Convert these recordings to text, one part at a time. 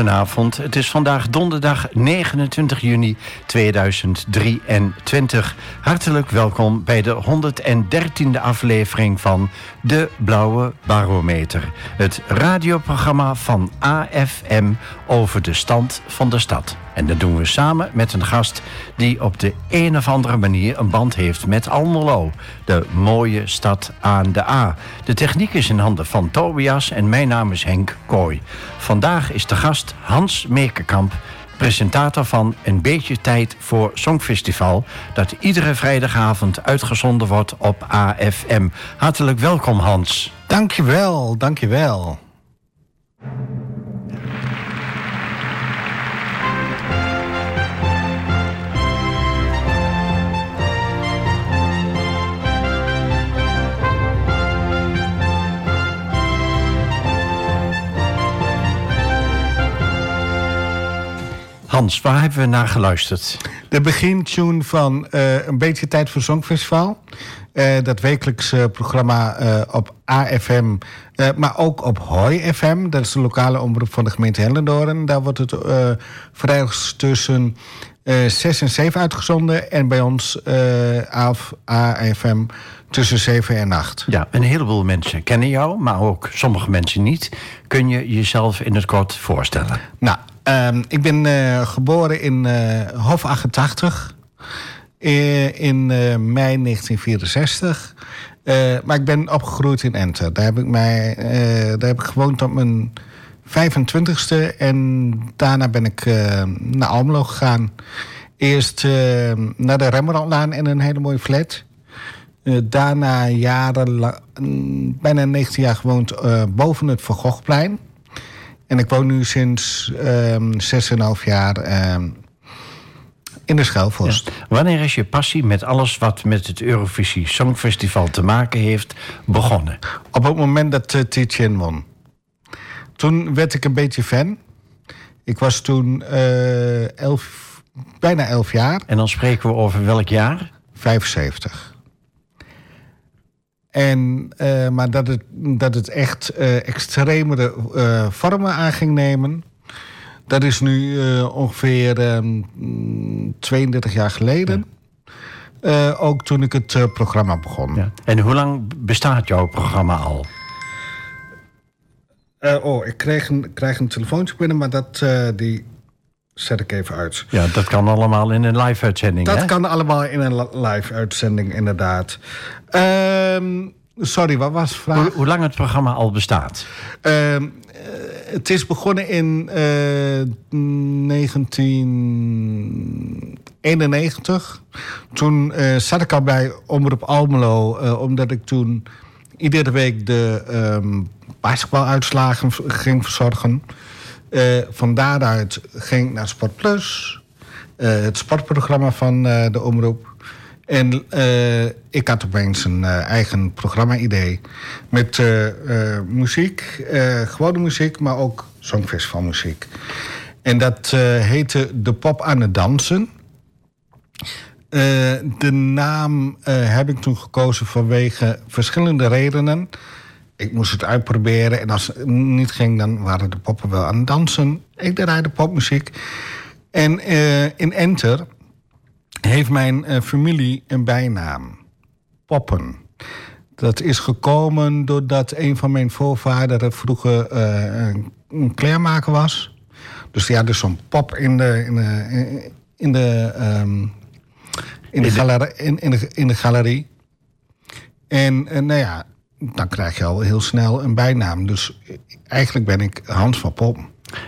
Goedenavond, het is vandaag donderdag 29 juni 2023. Hartelijk welkom bij de 113e aflevering van De Blauwe Barometer. Het radioprogramma van AFM over de stand van de stad. En dat doen we samen met een gast die op de een of andere manier een band heeft met Almelo. De mooie stad aan de A. De techniek is in handen van Tobias en mijn naam is Henk Kooi. Vandaag is de gast Hans Meekerkamp presentator van Een Beetje Tijd voor Songfestival... dat iedere vrijdagavond uitgezonden wordt op AFM. Hartelijk welkom, Hans. Dankjewel, dankjewel. Hans, waar hebben we naar geluisterd? De begintune van uh, Een Beetje Tijd voor Songfestival. Uh, dat wekelijkse programma uh, op AFM, maar ook op Hoi FM. Dat is de lokale omroep van de gemeente Hellendoorn. Daar wordt het vrijdags tussen 6 en 7 uitgezonden. En bij ons af AFM tussen 7 en 8. Ja, een heleboel mensen kennen jou, maar ook sommige mensen niet. Kun je jezelf in het kort voorstellen? Nou, Um, ik ben uh, geboren in uh, Hof 88 in mei 1964. maar ik ben opgegroeid in Enter. Daar heb ik, mij, daar heb ik gewoond tot mijn 25ste. En daarna ben ik naar Almelo gegaan. Eerst naar de Rembrandtlaan in een hele mooie flat. daarna jaren, bijna 19 jaar gewoond boven het Van. En ik woon nu sinds ehm, 6,5 jaar um, in de Schelvorst. Wanneer is je passie met alles wat met het Eurovisie Songfestival te maken heeft begonnen? Op het moment dat uh, Tietjen won. Toen werd ik een beetje fan. Ik was toen uh, elf, bijna 11 jaar. En dan spreken we over welk jaar? 75. En, uh, maar dat het, dat het echt uh, extremere uh, vormen aan ging nemen. Dat is nu ongeveer 32 jaar geleden. Ja. ook toen ik het programma begon. Ja. En hoe lang bestaat jouw programma al? oh, ik kreeg een, krijg een telefoontje binnen, maar dat, die zet ik even uit. Ja, dat kan allemaal in een live-uitzending, Dat kan allemaal in een live-uitzending, inderdaad. Uh, sorry, wat was de vraag? Hoe, hoe, lang het programma al bestaat? Uh, het is begonnen in uh, eh, 1991. Toen uh, zat ik al bij Omroep Almelo, omdat ik toen iedere week de um, basketbaluitslagen ging verzorgen. Van daaruit ging ik naar Sport Plus, het sportprogramma van de omroep. En ik had opeens een eigen programma-idee. Met muziek, gewone muziek, maar ook songfestivalmuziek. En dat heette De Pop aan het Dansen. de naam heb ik toen gekozen vanwege verschillende redenen. Ik moest het uitproberen en als het niet ging, dan waren de poppen wel aan het dansen. Ik draaide popmuziek. En in Enter heeft mijn uh, familie een bijnaam. Poppen. Dat is gekomen doordat een van mijn voorvaderen vroeger uh, een kleermaker was. Dus ja, dus zo'n pop in de, in de, in de, um, in, de galerie, in, in, de, in de galerie. En, en nou ja, dan krijg je al heel snel een bijnaam. Dus eigenlijk ben ik Hans van Pop.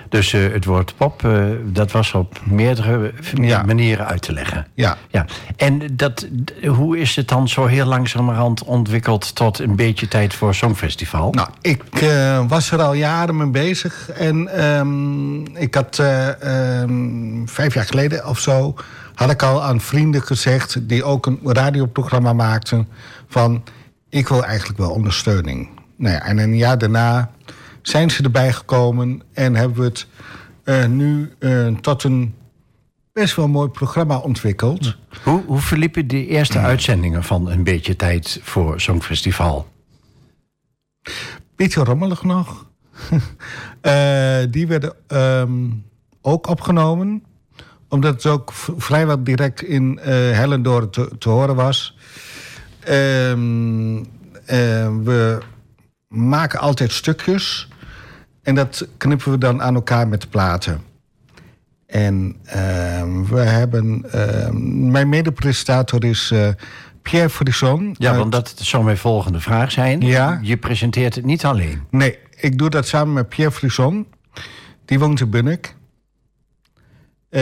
Dus uh, het woord pop, uh, dat was op meerdere ja. manieren uit te leggen. Ja. ja. En dat, hoe is het dan zo heel langzamerhand ontwikkeld tot een beetje tijd voor Songfestival? Nou, ik uh, was er al jaren mee bezig. En um, ik had um, vijf jaar geleden of zo... had ik al aan vrienden gezegd... die ook een radioprogramma maakten... van ik wil eigenlijk wel ondersteuning. Nou ja, en een jaar daarna zijn ze erbij gekomen en hebben we het uh, nu uh, tot een best wel mooi programma ontwikkeld. Hoe, hoe verliepen de eerste uitzendingen van Een Beetje Tijd voor zo'n festival? Beetje rommelig nog. Eh, die werden ehm, ook opgenomen. Omdat het ook vrijwel direct in eh Hellendoorn te, te horen was. Ehm, eh, we maken altijd stukjes. En dat knippen we dan aan elkaar met platen. En ehm, we hebben... ehm, mijn medepresentator is eh, Pierre Frisson. Ja, uit- want dat zou mijn volgende vraag zijn. Ja. Je presenteert het niet alleen. Nee, ik doe dat samen met Pierre Frisson. Die woont in Bunnik. Eh,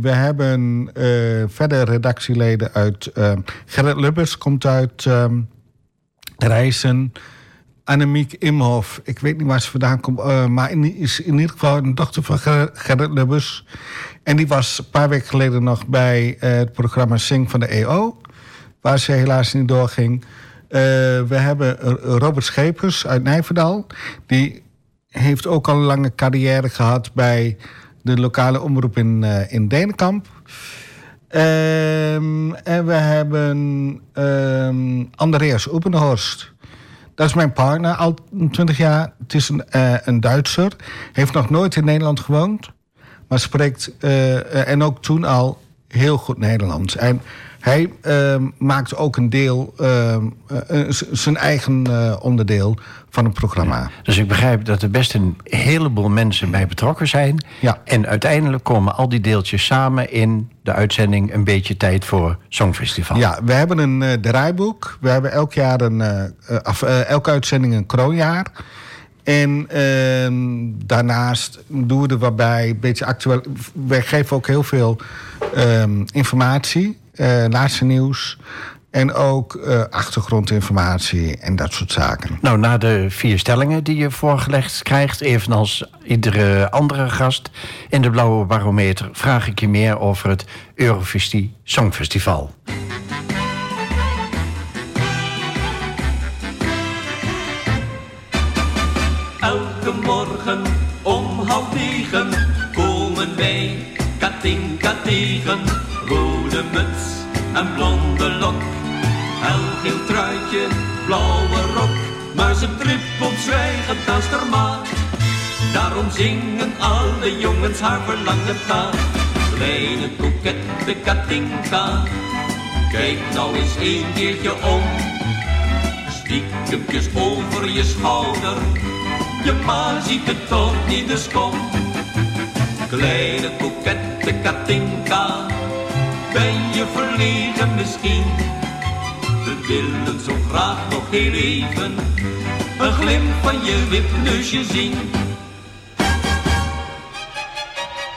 we hebben eh, verder redactieleden uit... eh, Gerrit Lubbers komt uit ehm Rijssen. Annemiek Imhoff, ik weet niet waar ze vandaan komt... eh, maar in, is in ieder geval een dochter van Ger- Gerrit Lubbers. En die was een paar weken geleden nog bij het programma Sing van de EO... waar ze helaas niet doorging. We hebben Robert Schepers uit Nijverdal. Die heeft ook al een lange carrière gehad bij de lokale omroep in, eh, in. Ehm, en we hebben ehm, Andreas Oepenhorst. Dat is mijn partner, al 20 jaar. Het is een, eh, een Duitser. Heeft nog nooit in Nederland gewoond. Maar spreekt, eh, en ook toen al, heel goed Nederlands. En hij ehm, maakt ook een deel, ehm, eh, eh, zijn eigen eh, onderdeel van het programma. Dus ik begrijp dat er best een heleboel mensen bij betrokken zijn. Ja. En uiteindelijk komen al die deeltjes samen in de uitzending Een beetje tijd voor Songfestival. Ja, we hebben een draaiboek. We hebben elk jaar een, af- elke uitzending een kroonjaar. En ehm, daarnaast doen we er wat bij, een beetje actueel. Wij geven ook heel veel informatie, laatste nieuws. En ook eh, achtergrondinformatie en dat soort zaken. Nou, na de vier stellingen die je voorgelegd krijgt, evenals iedere andere gast in de Blauwe Barometer, vraag ik je meer over het Eurovisie Songfestival. Elke morgen om half negen komen wij Katinka tegen. Muts en blonde lok, helgeel truitje, blauwe rok. Maar ze trippelt zwijgend naast haar maat. Daarom zingen alle jongens haar verlangen na. Kleine kokette Katinka, kijk nou eens een keertje om. Stiekempjes over je schouder, je ma ziet het toch niet, dus kom. Kleine kokette Katinka, ben je verlegen misschien? We willen zo graag nog heel even een glimp van je wipneusje zien.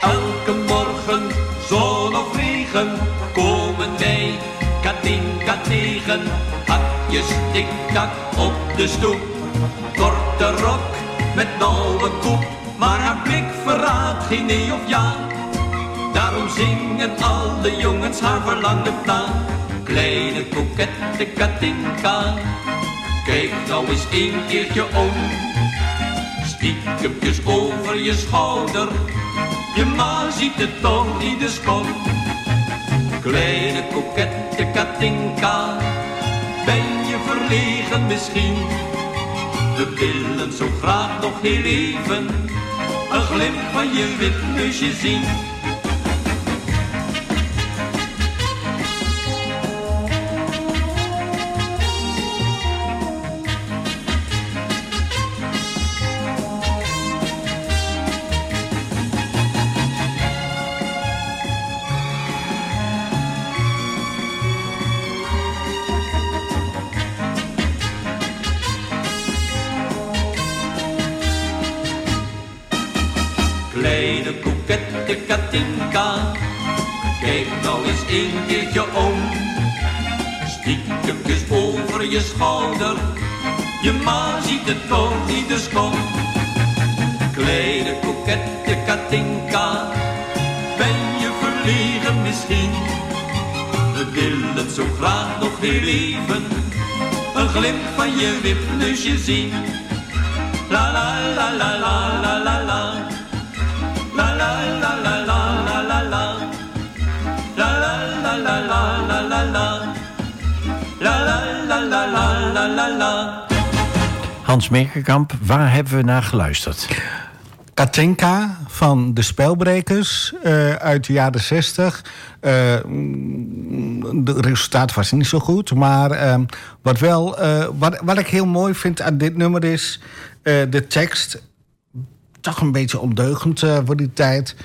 Elke morgen, zon of regen, komen wij Katinka tegen. Hakjes tik-tak op de stoep, korte rok met nauwe koep. Maar haar blik verraadt geen nee of ja. Daarom zingen alle jongens haar verlangen na. Kleine kokette Katinka, kijk nou eens een keertje om. Stiekempjes over je schouder, je ma ziet het toch niet, dus kom. Kleine kokette Katinka, ben je verlegen misschien? We willen zo graag nog heel even een glimp van je wipneusje zien. Glimp van je wipneusje zien. La la la la la la la la. La la la la la la la la. La la la la la la la la. La la la la la la la la. Hans Mekerkamp, waar hebben we naar geluisterd? Katinka van de Spelbrekers uh, uit de jaren 60. Uh, de resultaat was niet zo goed. Maar uh, wat, wel, wat, wat ik heel mooi vind aan dit nummer is de tekst. Toch een beetje ondeugend voor die tijd.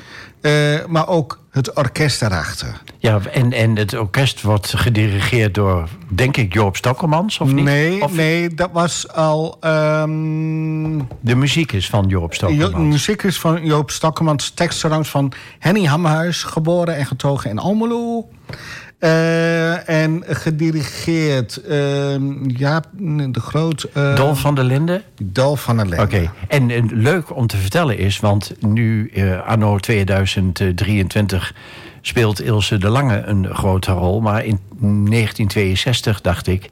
maar ook het orkest erachter. Ja, en, en het orkest wordt gedirigeerd door, denk ik, Joop Stokkelmans, of niet? Nee, of... nee dat was al... Um... De muziek is van Joop Stokkelmans. De muziek is van Joop Stokkelmans. Tekst van Henny Hamhuis, geboren en getogen in Almelo. Uh, en gedirigeerd, uh, ja, de groot... Uh, Dolf van der Linden? Dolf van der Linden. Oké, okay. en, leuk om te vertellen is, want nu anno 2023 speelt Ilse de Lange een grote rol. Maar in 1962, dacht ik,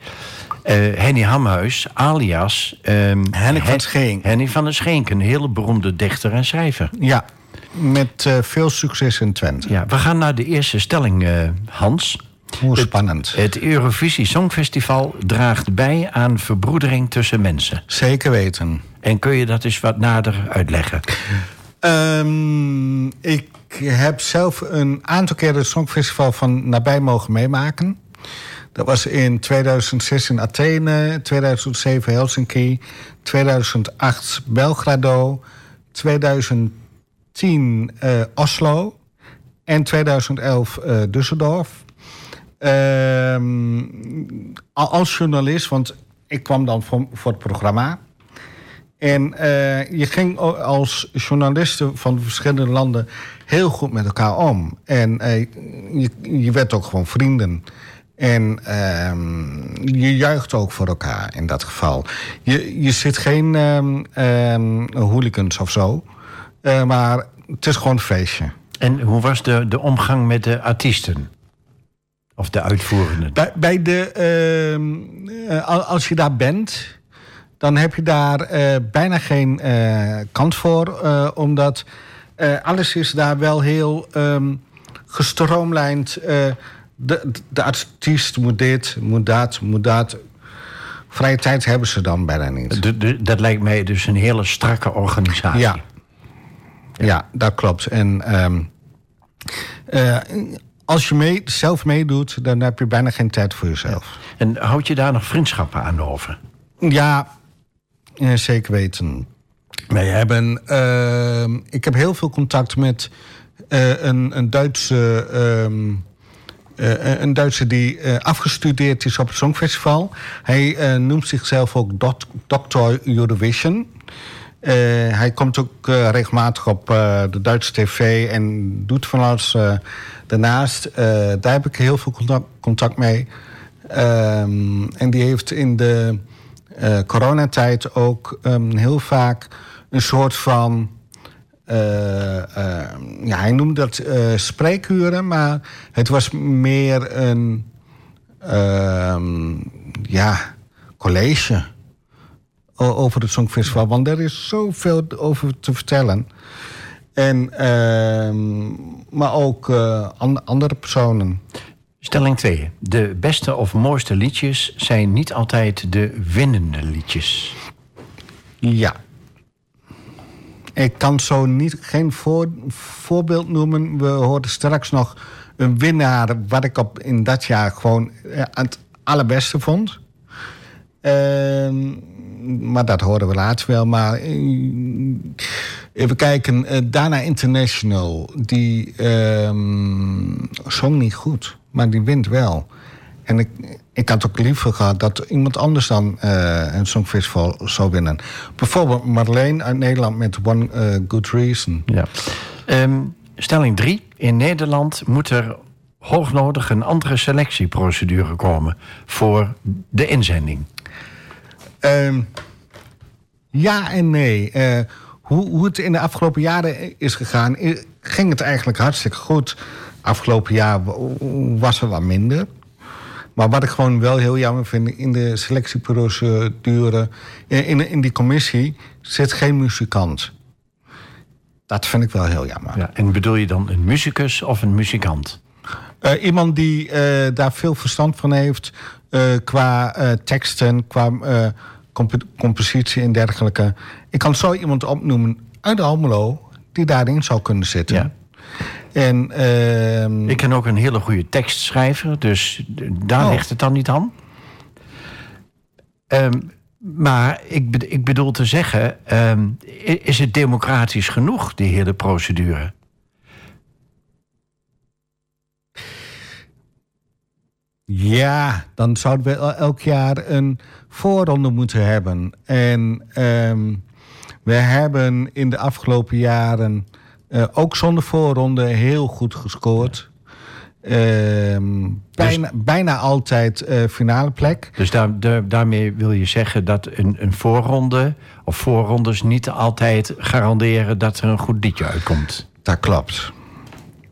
Henny Hamhuis, alias... Um, Henny van Schenk. Henny van der Schenk, een hele beroemde dichter en schrijver. Ja, met uh, veel succes in Twente. Ja, we gaan naar de eerste stelling, uh, Hans. Hoe spannend. Het, het Eurovisie Songfestival draagt bij aan verbroedering tussen mensen. Zeker weten. En kun je dat eens wat nader uitleggen? Um, ik heb zelf een aantal keer het Songfestival van nabij mogen meemaken. Dat was in 2006 in Athene, 2007 Helsinki, 2008 Belgrado, 2010 uh, Oslo en 2011 uh, Düsseldorf. Uh, als journalist, want ik kwam dan voor, voor het programma. En uh, je ging als journalisten van verschillende landen heel goed met elkaar om. En je, je werd ook gewoon vrienden. En uh, je juicht ook voor elkaar in dat geval. Je, je zit geen um, hooligans of zo. Uh, maar het is gewoon een feestje. En hoe was de, de omgang met de artiesten? Of de uitvoerenden? Bij, bij de, uh, als je daar bent, dan heb je daar uh, bijna geen kans voor. omdat alles is daar wel heel um, gestroomlijnd. de, de artiest moet dit, moet dat, moet dat. Vrije tijd hebben ze dan bijna niet. De, de, dat lijkt mij dus een hele strakke organisatie. Ja, ja, dat klopt. En um, uh, als je mee, zelf meedoet, dan heb je bijna geen tijd voor jezelf. Ja. En houd je daar nog vriendschappen aan over? Ja, zeker weten. Wij hebben, uh, ik heb heel veel contact met uh, een, een Duitse. Um, uh, een Duitser die uh, afgestudeerd is op het Songfestival. Hij uh, noemt zichzelf ook Dr. Eurovision. Uh, hij komt ook uh, regelmatig op uh, de Duitse tv en doet van alles daarnaast. daar heb ik heel veel contact, contact mee. Um, en die heeft in de coronatijd ook um, heel vaak een soort van... ja, hij noemde dat spreekuren, maar het was meer een... ja, college over het Songfestival. Want er is zoveel over te vertellen. En, uh, maar ook uh, andere personen. Stelling 2. De beste of mooiste liedjes zijn niet altijd de winnende liedjes. Ja. Ik kan zo niet, geen voor, voorbeeld noemen. We hoorden straks nog een winnaar... wat ik op, in dat jaar gewoon eh, het allerbeste vond. Uh, maar dat horen we later wel. Maar eh, even kijken. Uh, Dana International, die um, zong niet goed. Maar die wint wel. En ik, ik had ook liever gehad dat iemand anders dan uh, een Songfestival zou winnen. Bijvoorbeeld Marleen uit Nederland met One Good Reason. Ja. Um, stelling 3. In Nederland moet er hoognodig een andere selectieprocedure komen voor de inzending. Um, ja en nee. Uh, hoe, hoe het in de afgelopen jaren is gegaan, ging het eigenlijk hartstikke goed. Afgelopen jaar was er wat minder. Maar wat ik gewoon wel heel jammer vind, in de selectieprocedure, in, in die commissie zit geen muzikant. Dat vind ik wel heel jammer. Ja, en bedoel je dan een muzikus of een muzikant? Uh, iemand die uh, daar veel verstand van heeft, uh, qua teksten, qua comp- compositie en dergelijke. Ik kan zo iemand opnoemen uit Almelo die daarin zou kunnen zitten. Ja. En ehm, Ik ken ook een hele goede tekstschrijver, dus daar Oh. ligt het dan niet aan. Ehm, maar ik, be- ik bedoel te zeggen, ehm, is het democratisch genoeg, die hele procedure? Ja, dan zouden we el- elk jaar een voorronde moeten hebben. En ehm, we hebben in de afgelopen jaren eh, ook zonder voorronde heel goed gescoord. Ehm, bijna, bijna altijd eh, finale plek. Dus daar, daar- daarmee wil je zeggen dat een, een voorronde of voorrondes niet altijd garanderen dat er een goed liedje uitkomt. Dat klopt.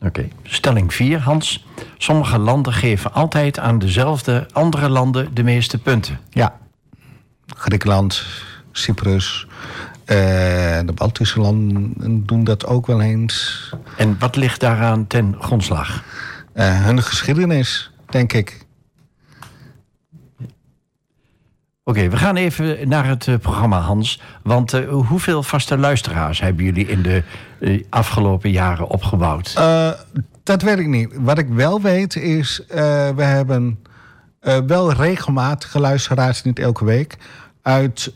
Oké. Stelling 4, Hans. Sommige landen geven altijd aan dezelfde andere landen de meeste punten. Ja. Griekenland, Cyprus, eh, de Baltische landen doen dat ook wel eens. En wat ligt daaraan ten grondslag? Eh, hun geschiedenis, denk ik. Oké, we gaan even naar het eh, programma, Hans. Want eh, hoeveel vaste luisteraars hebben jullie in de eh, afgelopen jaren opgebouwd? Dat weet ik niet. Wat ik wel weet is, we hebben wel regelmatige luisteraars, niet elke week, uit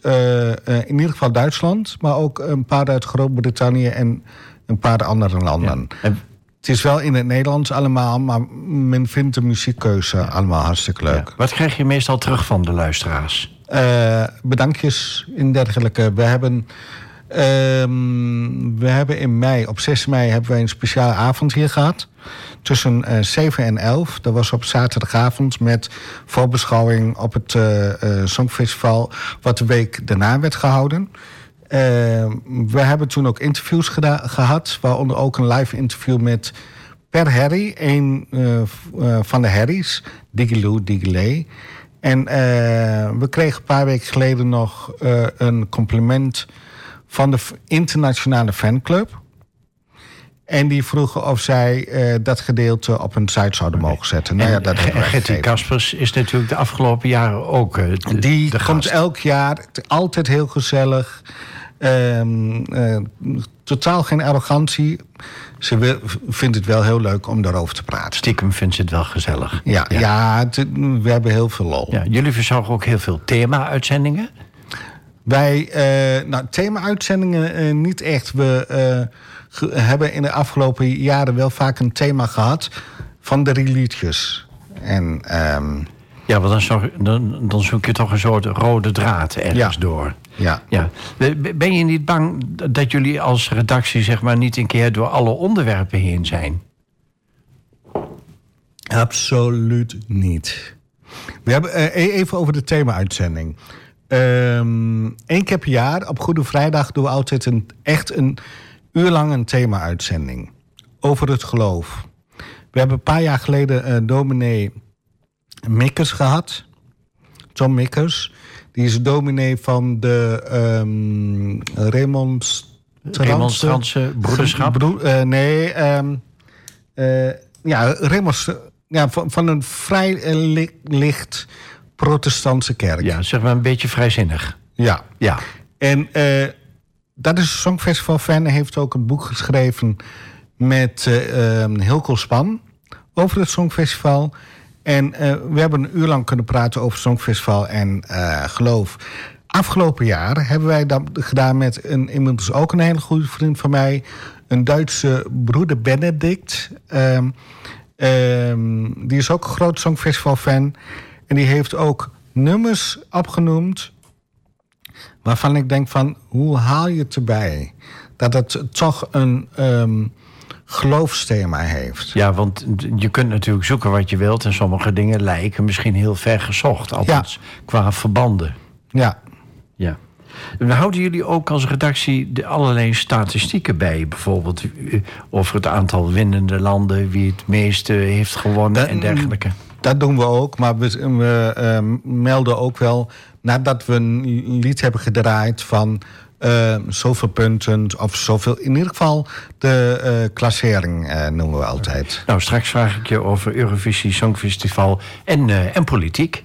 in ieder geval Duitsland, maar ook een paar uit Groot-Brittannië en een paar andere landen. En- Het is wel in het Nederlands allemaal, maar men vindt de muziekkeuze allemaal hartstikke leuk. ja. Wat krijg je meestal terug van de luisteraars? Eh, bedankjes en dergelijke. We hebben, ehm, we hebben in mei, op 6 mei, hebben we een speciale avond hier gehad. Tussen eh 7 en 11. Dat was op zaterdagavond met voorbeschouwing op het eh, eh, Songfestival... wat de week daarna werd gehouden. Eh, we hebben toen ook interviews gehad. Waaronder ook een live interview met Per Harry. Een eh, eh, van de Harry's. Digiloo, Digilay. En eh, we kregen een paar weken geleden nog eh, een compliment van de internationale fanclub. En die vroegen of zij eh, dat gedeelte op hun site zouden mogen zetten. Nou ja, dat en hebben wij Gertie. Kaspers is natuurlijk de afgelopen jaren ook de, Die de komt elk jaar, altijd heel gezellig. Ehm, eh, totaal geen arrogantie. Ze wil- vindt het wel heel leuk om daarover te praten. Stiekem vindt ze het wel gezellig. Ja, ja. het- we hebben heel veel lol. Ja, jullie verzorgen ook heel veel thema-uitzendingen. Wij, eh nou, thema-uitzendingen eh, niet echt. We eh, hebben in de afgelopen jaren wel vaak een thema gehad van de drie liedjes. En ehm, Ja, want dan, dan, dan zoek je toch een soort rode draad ergens Ja. door. ja, Ja. Ben je niet bang dat jullie als redactie zeg maar, niet een keer door alle onderwerpen heen zijn? absoluut niet. We hebben eh, e- even over de thema-uitzending. Eén keer per jaar, op Goede Vrijdag, doen we altijd een, echt een uur lang een thema-uitzending. Over het geloof. We hebben een paar jaar geleden eh dominee Mikkers gehad. John Mikkers. Die is dominee van de ehm Remonstrantse... Broederschap? Broe- eh, nee, ehm, eh, ja, Remonst... Ja, van, van een vrij eh, li- licht protestantse kerk. Ja, zeg maar een beetje vrijzinnig. ja. Ja. En dat is een Songfestival-fan. Hij heeft ook een boek geschreven met eh ehm, Hilko Span over het Songfestival. En eh, we hebben een uur lang kunnen praten over Songfestival en eh, geloof. Afgelopen jaar hebben wij dat gedaan met een inmiddels ook een hele goede vriend van mij. Een Duitse broeder Benedict. Ehm, ehm, die is ook een groot Songfestival-fan. En die heeft ook nummers opgenoemd waarvan ik denk van, hoe haal je het erbij? Dat het toch een ehm, geloofsthema heeft. ja, want je kunt natuurlijk zoeken wat je wilt... en sommige dingen lijken misschien heel ver gezocht. Althans, qua verbanden. Ja, Ja. En houden jullie ook als redactie de allerlei statistieken bij? Bijvoorbeeld eh, over het aantal winnende landen... wie het meeste heeft gewonnen Dat- en dergelijke. dat doen we ook. Maar we, we ehm, melden ook wel, nadat we een lied hebben gedraaid van ehm, zoveel punten of zoveel, in ieder geval de eh, klassering eh, noemen we altijd. Nou, straks vraag ik je over Eurovisie Songfestival en, eh, en politiek.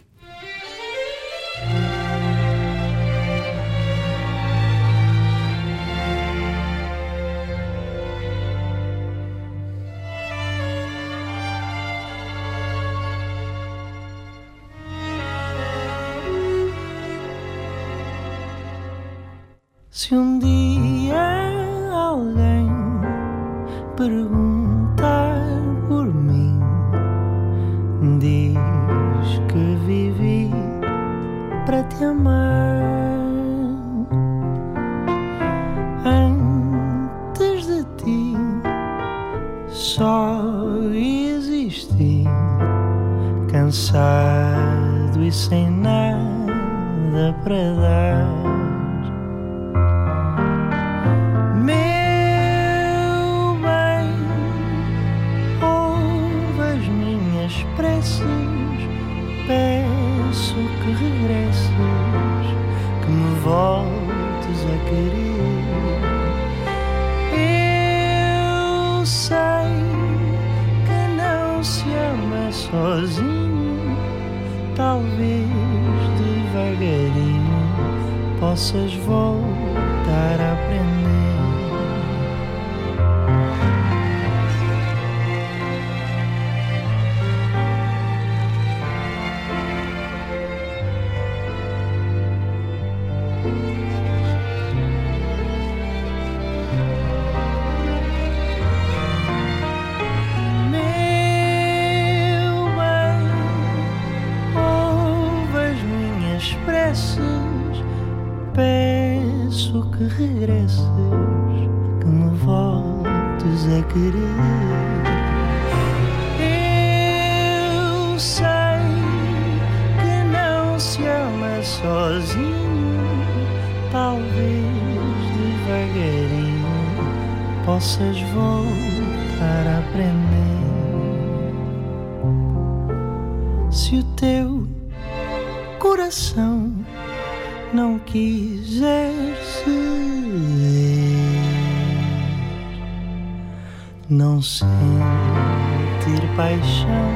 Não sentir paixão,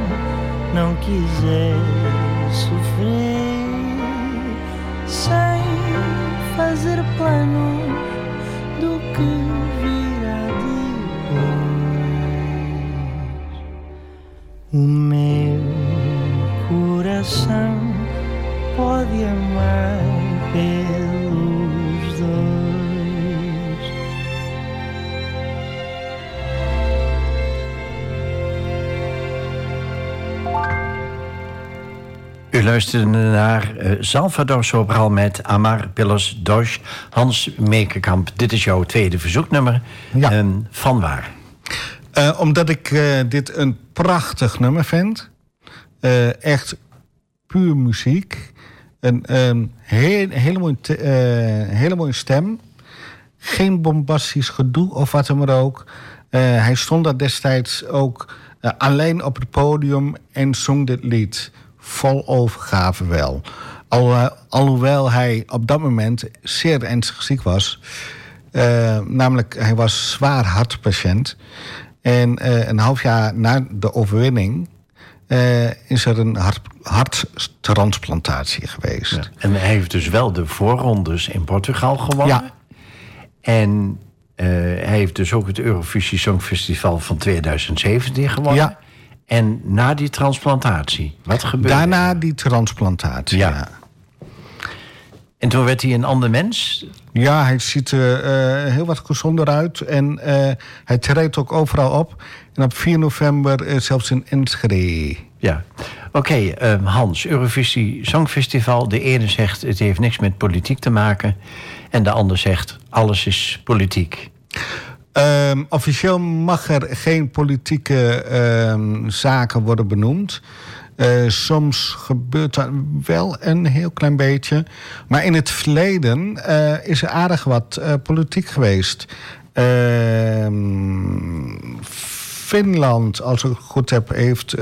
não quiser sofrer, sem fazer planos do que U luisterde naar eh, Salvador Sobral met Amar Pelos Dos. Hans Meekenkamp, dit is jouw tweede verzoeknummer. Ja. Ehm, van waar? Eh, omdat ik eh, dit een prachtig nummer vind. Echt puur muziek. Een ehm, heel, hele, mooie te- hele mooie stem. Geen bombastisch gedoe of wat dan maar ook. Hij stond daar destijds ook alleen op het podium en zong dit lied. Vol overgave wel. Al, eh, alhoewel hij op dat moment zeer ernstig ziek was. Eh, namelijk, hij was zwaar hartpatiënt. En eh, een half jaar na de overwinning is er een hart, harttransplantatie geweest. En hij heeft dus wel de voorrondes in Portugal gewonnen. Ja. En hij heeft dus ook het Eurovisie Songfestival van 2017 gewonnen. Ja. En na die transplantatie, wat gebeurde Daarna die transplantatie. Ja. Ja, En toen werd hij een ander mens? ja. hij ziet er eh, heel wat gezonder uit. En eh, hij treedt ook overal op. En op 4 november eh, zelfs in Enschede. Ja. Oké, ehm, Hans, Eurovisie Songfestival. De ene zegt het heeft niks met politiek te maken. En de ander zegt alles is politiek. Ehm, officieel mag er geen politieke ehm, zaken worden benoemd. Eh, soms gebeurt dat wel een heel klein beetje. Maar in het verleden eh, is er aardig wat eh, politiek geweest. Ehm, Finland, als ik het goed heb, heeft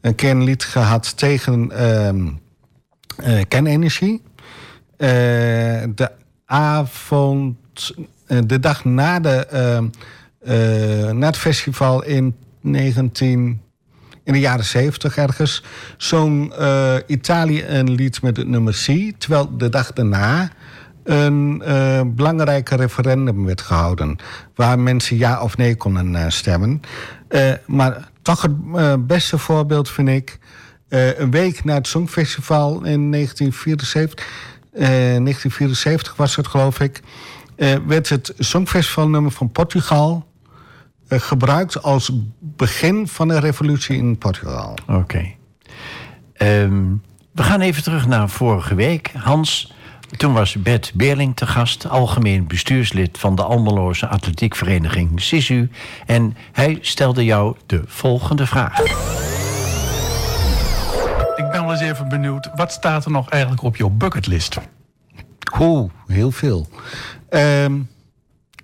een keer een lied gehad tegen kernenergie. De avond, de dag na, de, ehm, eh, na het festival in 19, in de jaren 70 ergens, zong eh, Italië een lied met het nummer C. Terwijl de dag daarna een eh belangrijke referendum werd gehouden. Waar mensen ja of nee konden eh, stemmen. Eh, maar toch het eh, beste voorbeeld vind ik. eh, een week na het Songfestival in 1974 eh, eh, 1974 was het geloof ik, eh, werd het Songfestivalnummer van Portugal eh, gebruikt als begin van de revolutie in Portugal. Oké. Ehm, we gaan even terug naar vorige week. Hans, toen was Bert Beerling te gast, algemeen bestuurslid van de Almeloze atletiekvereniging SISU. En hij stelde jou de volgende vraag. Ik ben wel eens even benieuwd, wat staat er nog eigenlijk op jouw bucketlist? Oeh, heel veel. Ehm,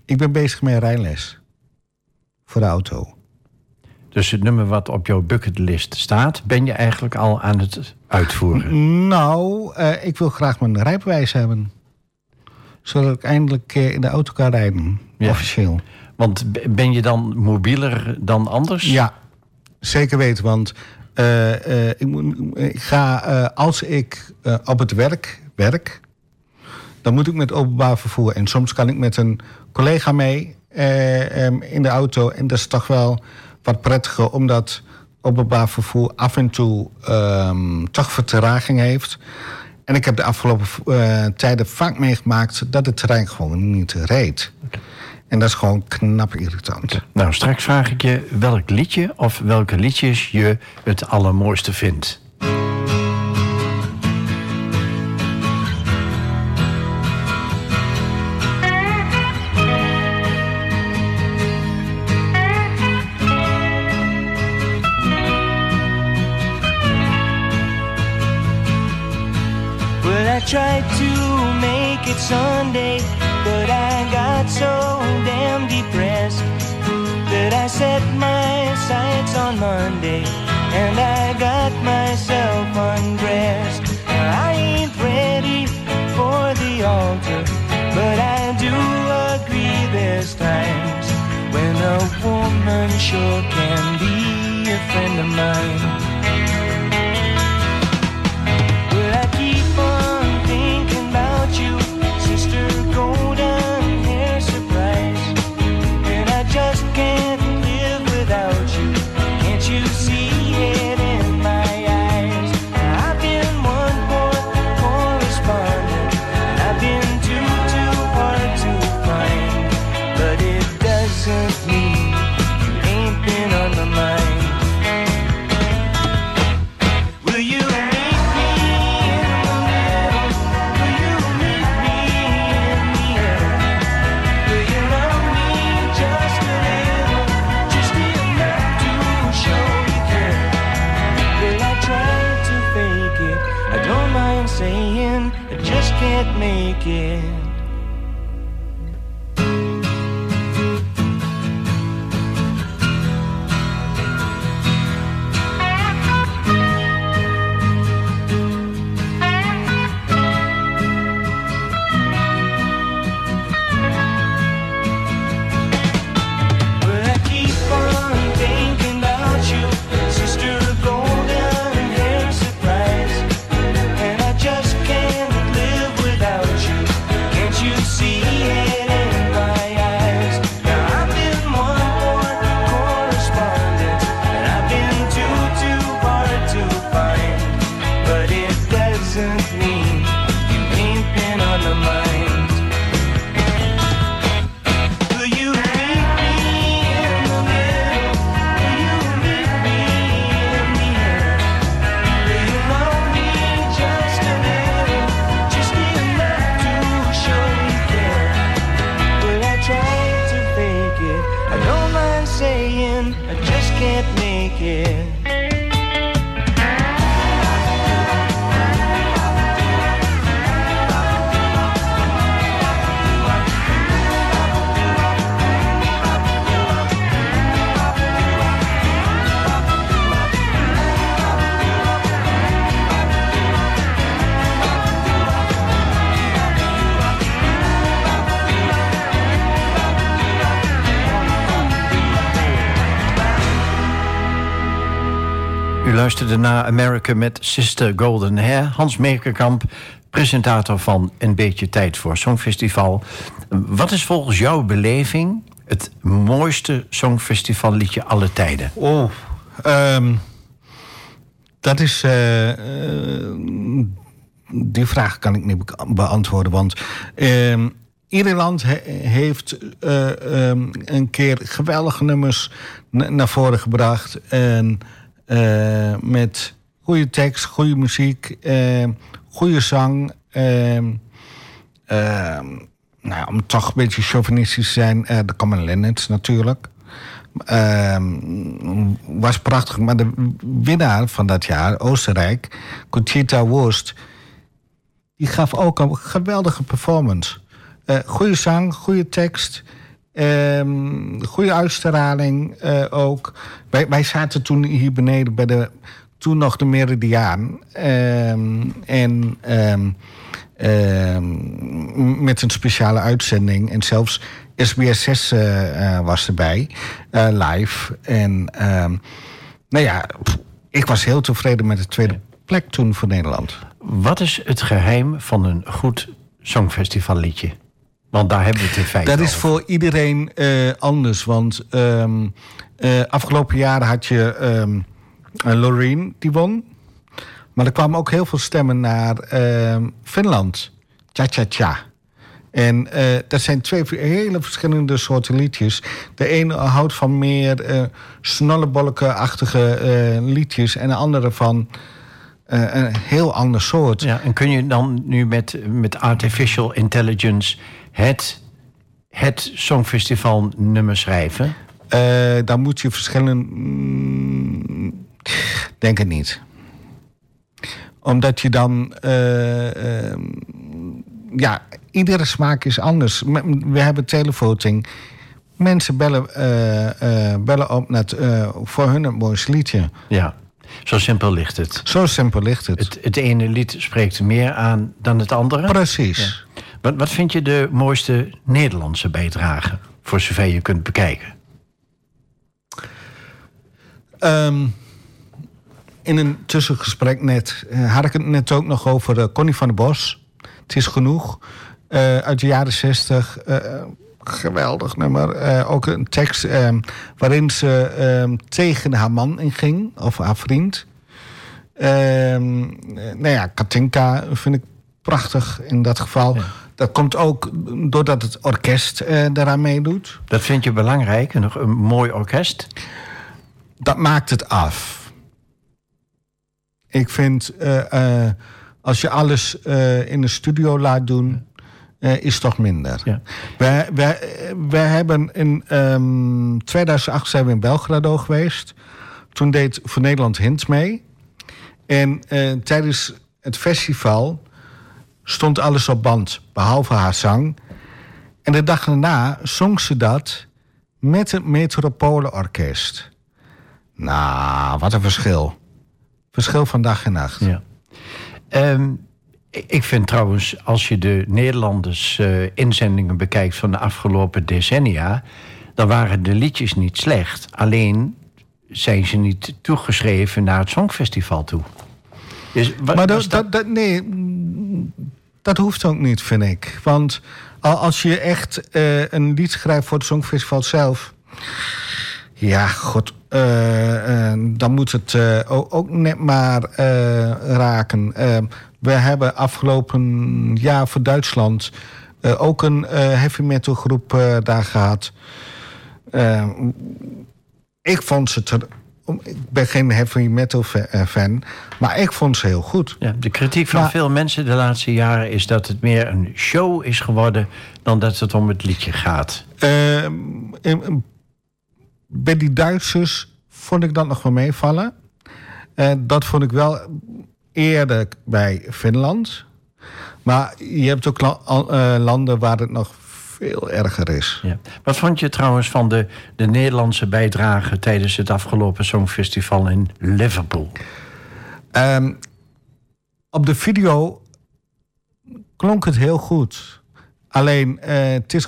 ik ben bezig met rijles. Voor de auto. Dus het nummer wat op jouw bucketlist staat, ben je eigenlijk al aan het uitvoeren. Nou, eh, ik wil graag mijn rijbewijs hebben. Zodat ik eindelijk eh, in de auto kan rijden. Ja. Officieel. Want ben je dan mobieler dan anders? Ja, zeker weten. Want eh, ik, ik ga, als ik op het werk werk, dan moet ik met openbaar vervoer. En soms kan ik met een collega mee eh, em, in de auto. En dat is toch wel wat prettiger, omdat openbaar vervoer af en toe ehm, toch vertraging heeft. En ik heb de afgelopen eh, tijden vaak meegemaakt dat het trein gewoon niet reed. En dat is gewoon knap irritant. Nou, straks vraag ik je welk liedje of welke liedjes je het allermooiste vindt. Tried to make it Sunday, but I got so damn depressed that I set my sights on Monday and I got myself undressed. I ain't ready for the altar, but I do agree there's times when a woman sure can be a friend of mine. Luisterde naar America met Sister Golden Hair. Hans Meekerkamp, presentator van Een Beetje Tijd voor Songfestival. Wat is volgens jouw beleving het mooiste songfestivalliedje alle tijden? Oh, dat is. eh, eh, die vraag kan ik niet be- beantwoorden. Want ehm, ieder land he- heeft eh, ehm, een keer geweldige nummers na- naar voren gebracht. En met goede tekst, goede muziek, ehm, goede zang. ehm, nou, om toch een beetje chauvinistisch te zijn, eh, de Common Linnets natuurlijk. Ehm, was prachtig. Maar de winnaar van dat jaar, Oostenrijk, Conchita Wurst... die gaf ook een geweldige performance. Eh goede zang, goede tekst... ehm, goede uitstraling eh, ook. Wij, wij zaten toen hier beneden bij de... toen nog de Meridiaan. Ehm, en... ehm, met een speciale uitzending. En zelfs SBS 6 eh, eh, was erbij, live. En nou ja, ik was heel tevreden met de tweede plek toen voor Nederland. Wat is het geheim van een goed songfestivalliedje? Want daar hebben we het in feite Dat is voor iedereen eh, anders. Want ehm, eh, afgelopen jaar had je eh, Loreen, die won. Maar er kwamen ook heel veel stemmen naar ehm, Finland. Cha-cha-cha. En dat zijn twee hele verschillende soorten liedjes. De ene houdt van meer eh snollebolken-achtige liedjes... en de andere van een heel ander soort. Ja, en kun je dan nu met, met artificial intelligence het, het songfestival nummer schrijven? Eh, dan moet je verschillende. mm, denk het niet. Omdat je dan. eh, ehm, ja, iedere smaak is anders. We hebben televoting. Mensen bellen, eh, bellen op net, voor hun het mooiste liedje. Ja, zo simpel ligt het. Zo simpel ligt het. Het, het ene lied spreekt meer aan dan het andere. Precies. Wat, wat vind je de mooiste Nederlandse bijdrage? Voor zover je kunt bekijken. Ehm, in een tussengesprek net eh, had ik het net ook nog over eh, Connie van der Bos. Het is genoeg. Eh, uit de jaren zestig. geweldig nummer. Ook een tekst ehm, waarin ze ehm, tegen haar man inging. Of haar vriend. Nou ja, Katinka vind ik prachtig in dat geval. Dat komt ook doordat het orkest eh daaraan meedoet. Dat vind je belangrijk, een, een mooi orkest. dat maakt het af. Ik vind, eh, eh, als je alles in de studio laat doen, is toch minder. Ja. Wij, wij, wij hebben in ehm 2008 zijn we in Belgrado geweest. Toen deed voor Nederland Hint mee. En tijdens het festival stond alles op band, behalve haar zang. En de dag daarna zong ze dat met het Metropolenorkest. Nou, wat een verschil. Verschil van dag en nacht. Ja. Ehm, ik vind trouwens, als je de Nederlanders eh, inzendingen bekijkt van de afgelopen decennia, dan waren de liedjes niet slecht. Alleen zijn ze niet toegeschreven naar het Songfestival toe. Dus Maar dat, dat, dat- nee, dat hoeft ook niet, vind ik. Want al- als je echt eh, een lied schrijft voor het Songfestival zelf... Ja, god, eh, eh, dan moet het ook net maar raken. We hebben afgelopen jaar voor Duitsland... ook een heavy metal groep daar gehad. Eh, ik vond ze... Ter, ik ben geen heavy metal eh, fan, maar ik vond ze heel goed. Ja, de kritiek van Maar- veel mensen de laatste jaren is dat het meer een show is geworden dan dat het om het liedje gaat. Ehm, bij die Duitsers vond ik dat nog wel meevallen. Eh, dat vond ik wel eerder bij Finland. Maar je hebt ook eh, landen waar het nog veel erger is. Ja. Wat vond je trouwens van de, de Nederlandse bijdrage tijdens het afgelopen Songfestival in Liverpool? Ehm, op de video klonk het heel goed. Alleen, eh, het, is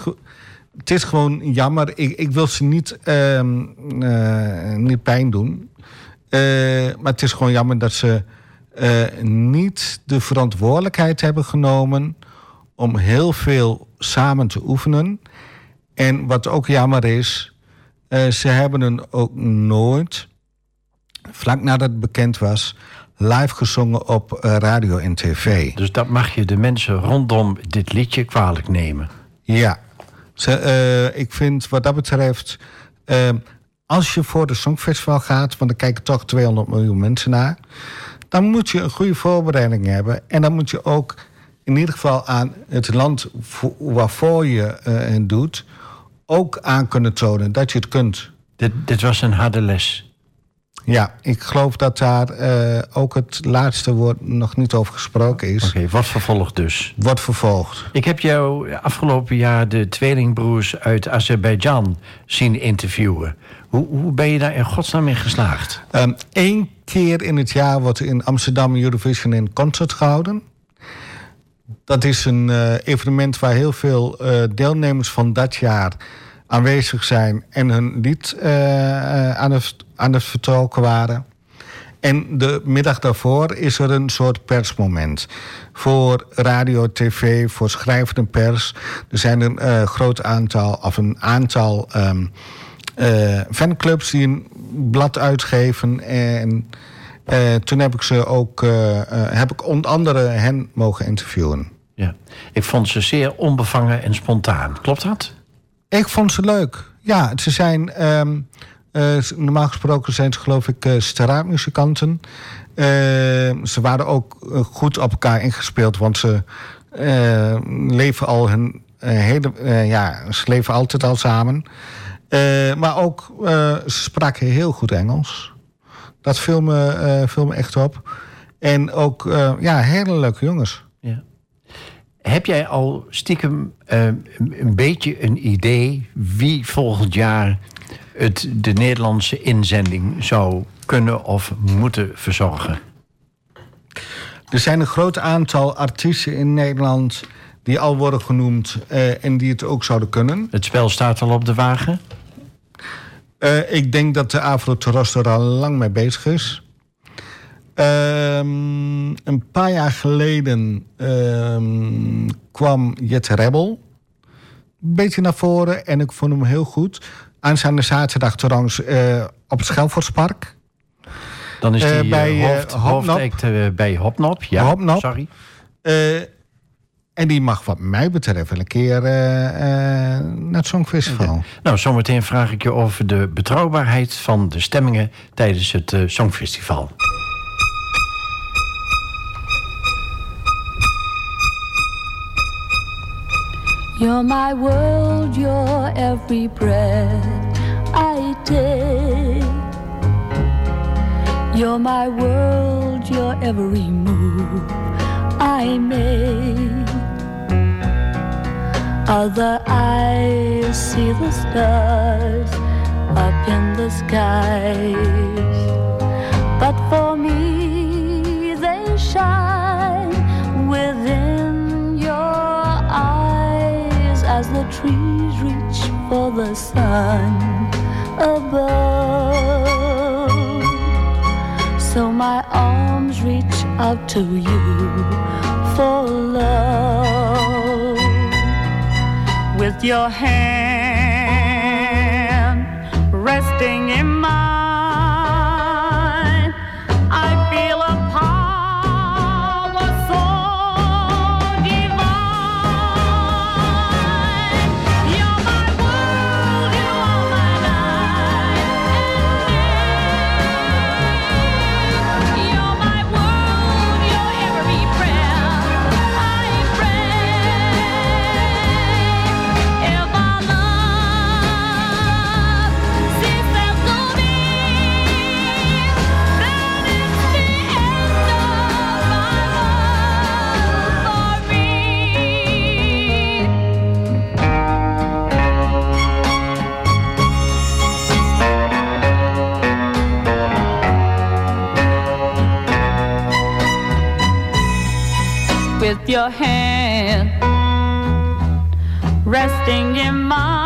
het is gewoon jammer. Ik, ik wil ze niet, ehm, eh, niet pijn doen. Eh, maar het is gewoon jammer dat ze niet de verantwoordelijkheid hebben genomen... om heel veel samen te oefenen. En wat ook jammer is... eh, ze hebben het ook nooit vlak nadat het bekend was, live gezongen op eh, radio en tv. Dus dat mag je de mensen rondom dit liedje kwalijk nemen. Ja, Ze, eh, ik vind wat dat betreft... als je voor de Songfestival gaat... want er kijken toch 200 miljoen mensen naar... dan moet je een goede voorbereiding hebben. En dan moet je ook in ieder geval aan het land vo- waarvoor je eh, het doet... ook aan kunnen tonen dat je het kunt. Dit, dit was een harde les. Ja, ik geloof dat daar eh, ook het laatste woord nog niet over gesproken is. Oké, wat vervolgt dus? Wordt vervolgd. Ik heb jou afgelopen jaar de tweelingbroers uit Azerbeidzjan zien interviewen. Hoe, hoe ben je daar in godsnaam in geslaagd? Eén Ehm, keer in het jaar wordt in Amsterdam Eurovision in concert gehouden. Dat is een eh, evenement waar heel veel eh, deelnemers van dat jaar aanwezig zijn en hun lied eh, aan, het, aan het vertolken waren. En de middag daarvoor is er een soort persmoment. Voor radio, tv, voor schrijvende pers. Er zijn een groot aantal, of een aantal ehm, eh, fanclubs die een blad uitgeven. En eh, toen heb ik ze ook, eh, eh, heb ik onder andere hen mogen interviewen. Ja. Ik vond ze zeer onbevangen en spontaan. Klopt dat? Ik vond ze leuk. Ja, ze zijn. ehm, eh, normaal gesproken zijn ze, geloof ik, uh, straatmuzikanten. Eh, ze waren ook goed op elkaar ingespeeld, want ze leven al hun hele. ja, ze leven altijd al samen. Maar ook, ze spraken heel goed Engels. Dat viel me, eh, viel me echt op. En ook, eh, ja, hele leuke jongens. Ja. Heb jij al stiekem eh, een beetje een idee wie volgend jaar het, de Nederlandse inzending zou kunnen of moeten verzorgen? Er zijn een groot aantal artiesten in Nederland die al worden genoemd en die het ook zouden kunnen. Het spel staat al op de wagen. Eh, ik denk dat de Afro Terras er al lang mee bezig is. Ehm, een paar jaar geleden ehm, kwam Jet Rebel een beetje naar voren en ik vond hem heel goed. Aanstaande zaterdag trouwens eh, op het Schelvoortspark. Dan is Eh, die bij, bij, eh, hoofd, hoofdact eh, bij Hopnop. Ja, Hopnop. sorry. En die mag wat mij betreft wel een keer eh, eh, naar het Songfestival. Nou, zometeen vraag ik je over de betrouwbaarheid van de stemmingen tijdens het eh, Songfestival. You're my world, you're every breath I take. You're my world, you're every move I make. Other eyes see the stars up in the skies, but for me they shine within your eyes as the trees reach for the sun above. So my arms reach out to you for love with your hand resting in mine. Your hand resting in mine.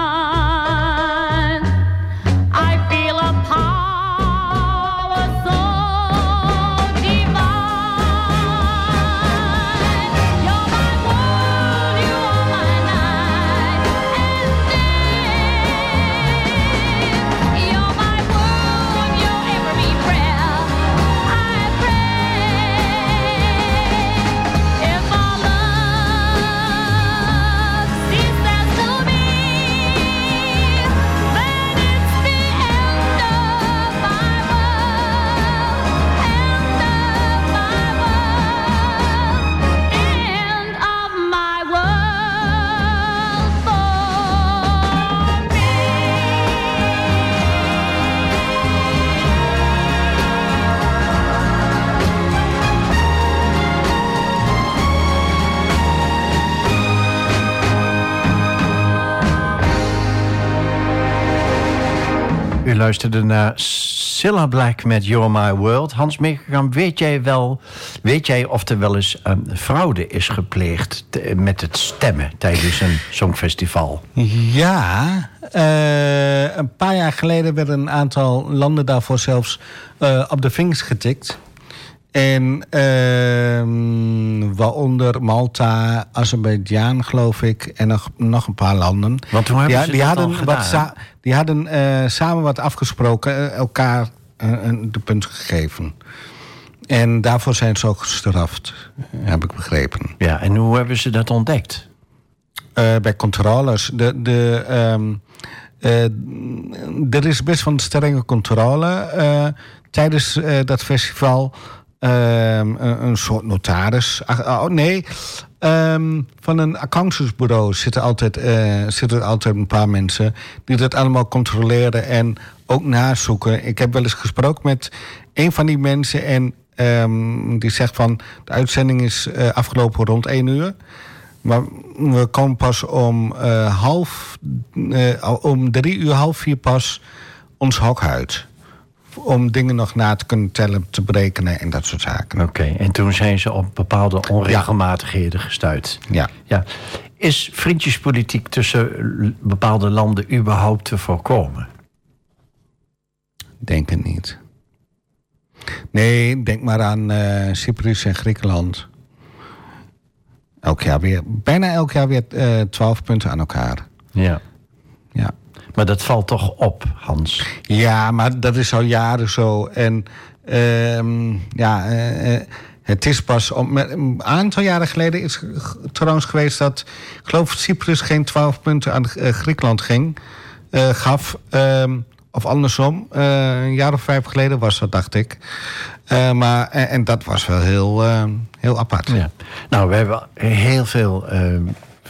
Luisterde naar Cilla Black met You're My World. Hans Meegegaan, weet jij wel, weet jij of er wel eens een fraude is gepleegd met het stemmen tijdens een songfestival? Ja, eh, een paar jaar geleden werden een aantal landen daarvoor zelfs eh, op de vingers getikt. En ehm, waaronder Malta, Azerbeidzjan, geloof ik, en nog, nog een paar landen. Want hoe hebben ja, ze die dat hadden wat die hadden samen wat afgesproken, eh, elkaar eh, de punt gegeven. En daarvoor zijn ze ook gestraft, heb ik begrepen. Ja, en hoe hebben ze dat ontdekt? Eh, bij controles. De, de, ehm, eh, er is best wel een strenge controle tijdens dat festival. Ehm, een, soort notaris. Oh, nee, ehm, van een accountantsbureau zitten altijd, eh, zitten altijd een paar mensen die dat allemaal controleren en ook nazoeken. Ik heb wel eens gesproken met een van die mensen en ehm, die zegt van de uitzending is eh, afgelopen rond één uur. Maar we komen pas om eh, half, om drie uur, half vier pas ons hok uit. Om dingen nog na te kunnen tellen, te berekenen en dat soort zaken. Oké, en toen zijn ze op bepaalde onregelmatigheden gestuurd. Ja. Ja. Is vriendjespolitiek tussen bepaalde landen überhaupt te voorkomen? Denk het niet. Nee, denk maar aan eh Cyprus en Griekenland. Elk jaar weer, bijna elk jaar weer eh, twaalf punten aan elkaar. Ja. Ja. Maar dat valt toch op, Hans? Ja, maar dat is al jaren zo. En ehm, ja, eh, eh, het is pas om, een aantal jaren geleden is trouwens geweest dat, ik geloof, Cyprus geen 12 punten aan eh, Griekenland ging, gaf. ehm, of andersom, een jaar of vijf geleden was dat, dacht ik. Maar, en, en dat was wel heel, eh, heel apart. Ja. Nou, we hebben heel veel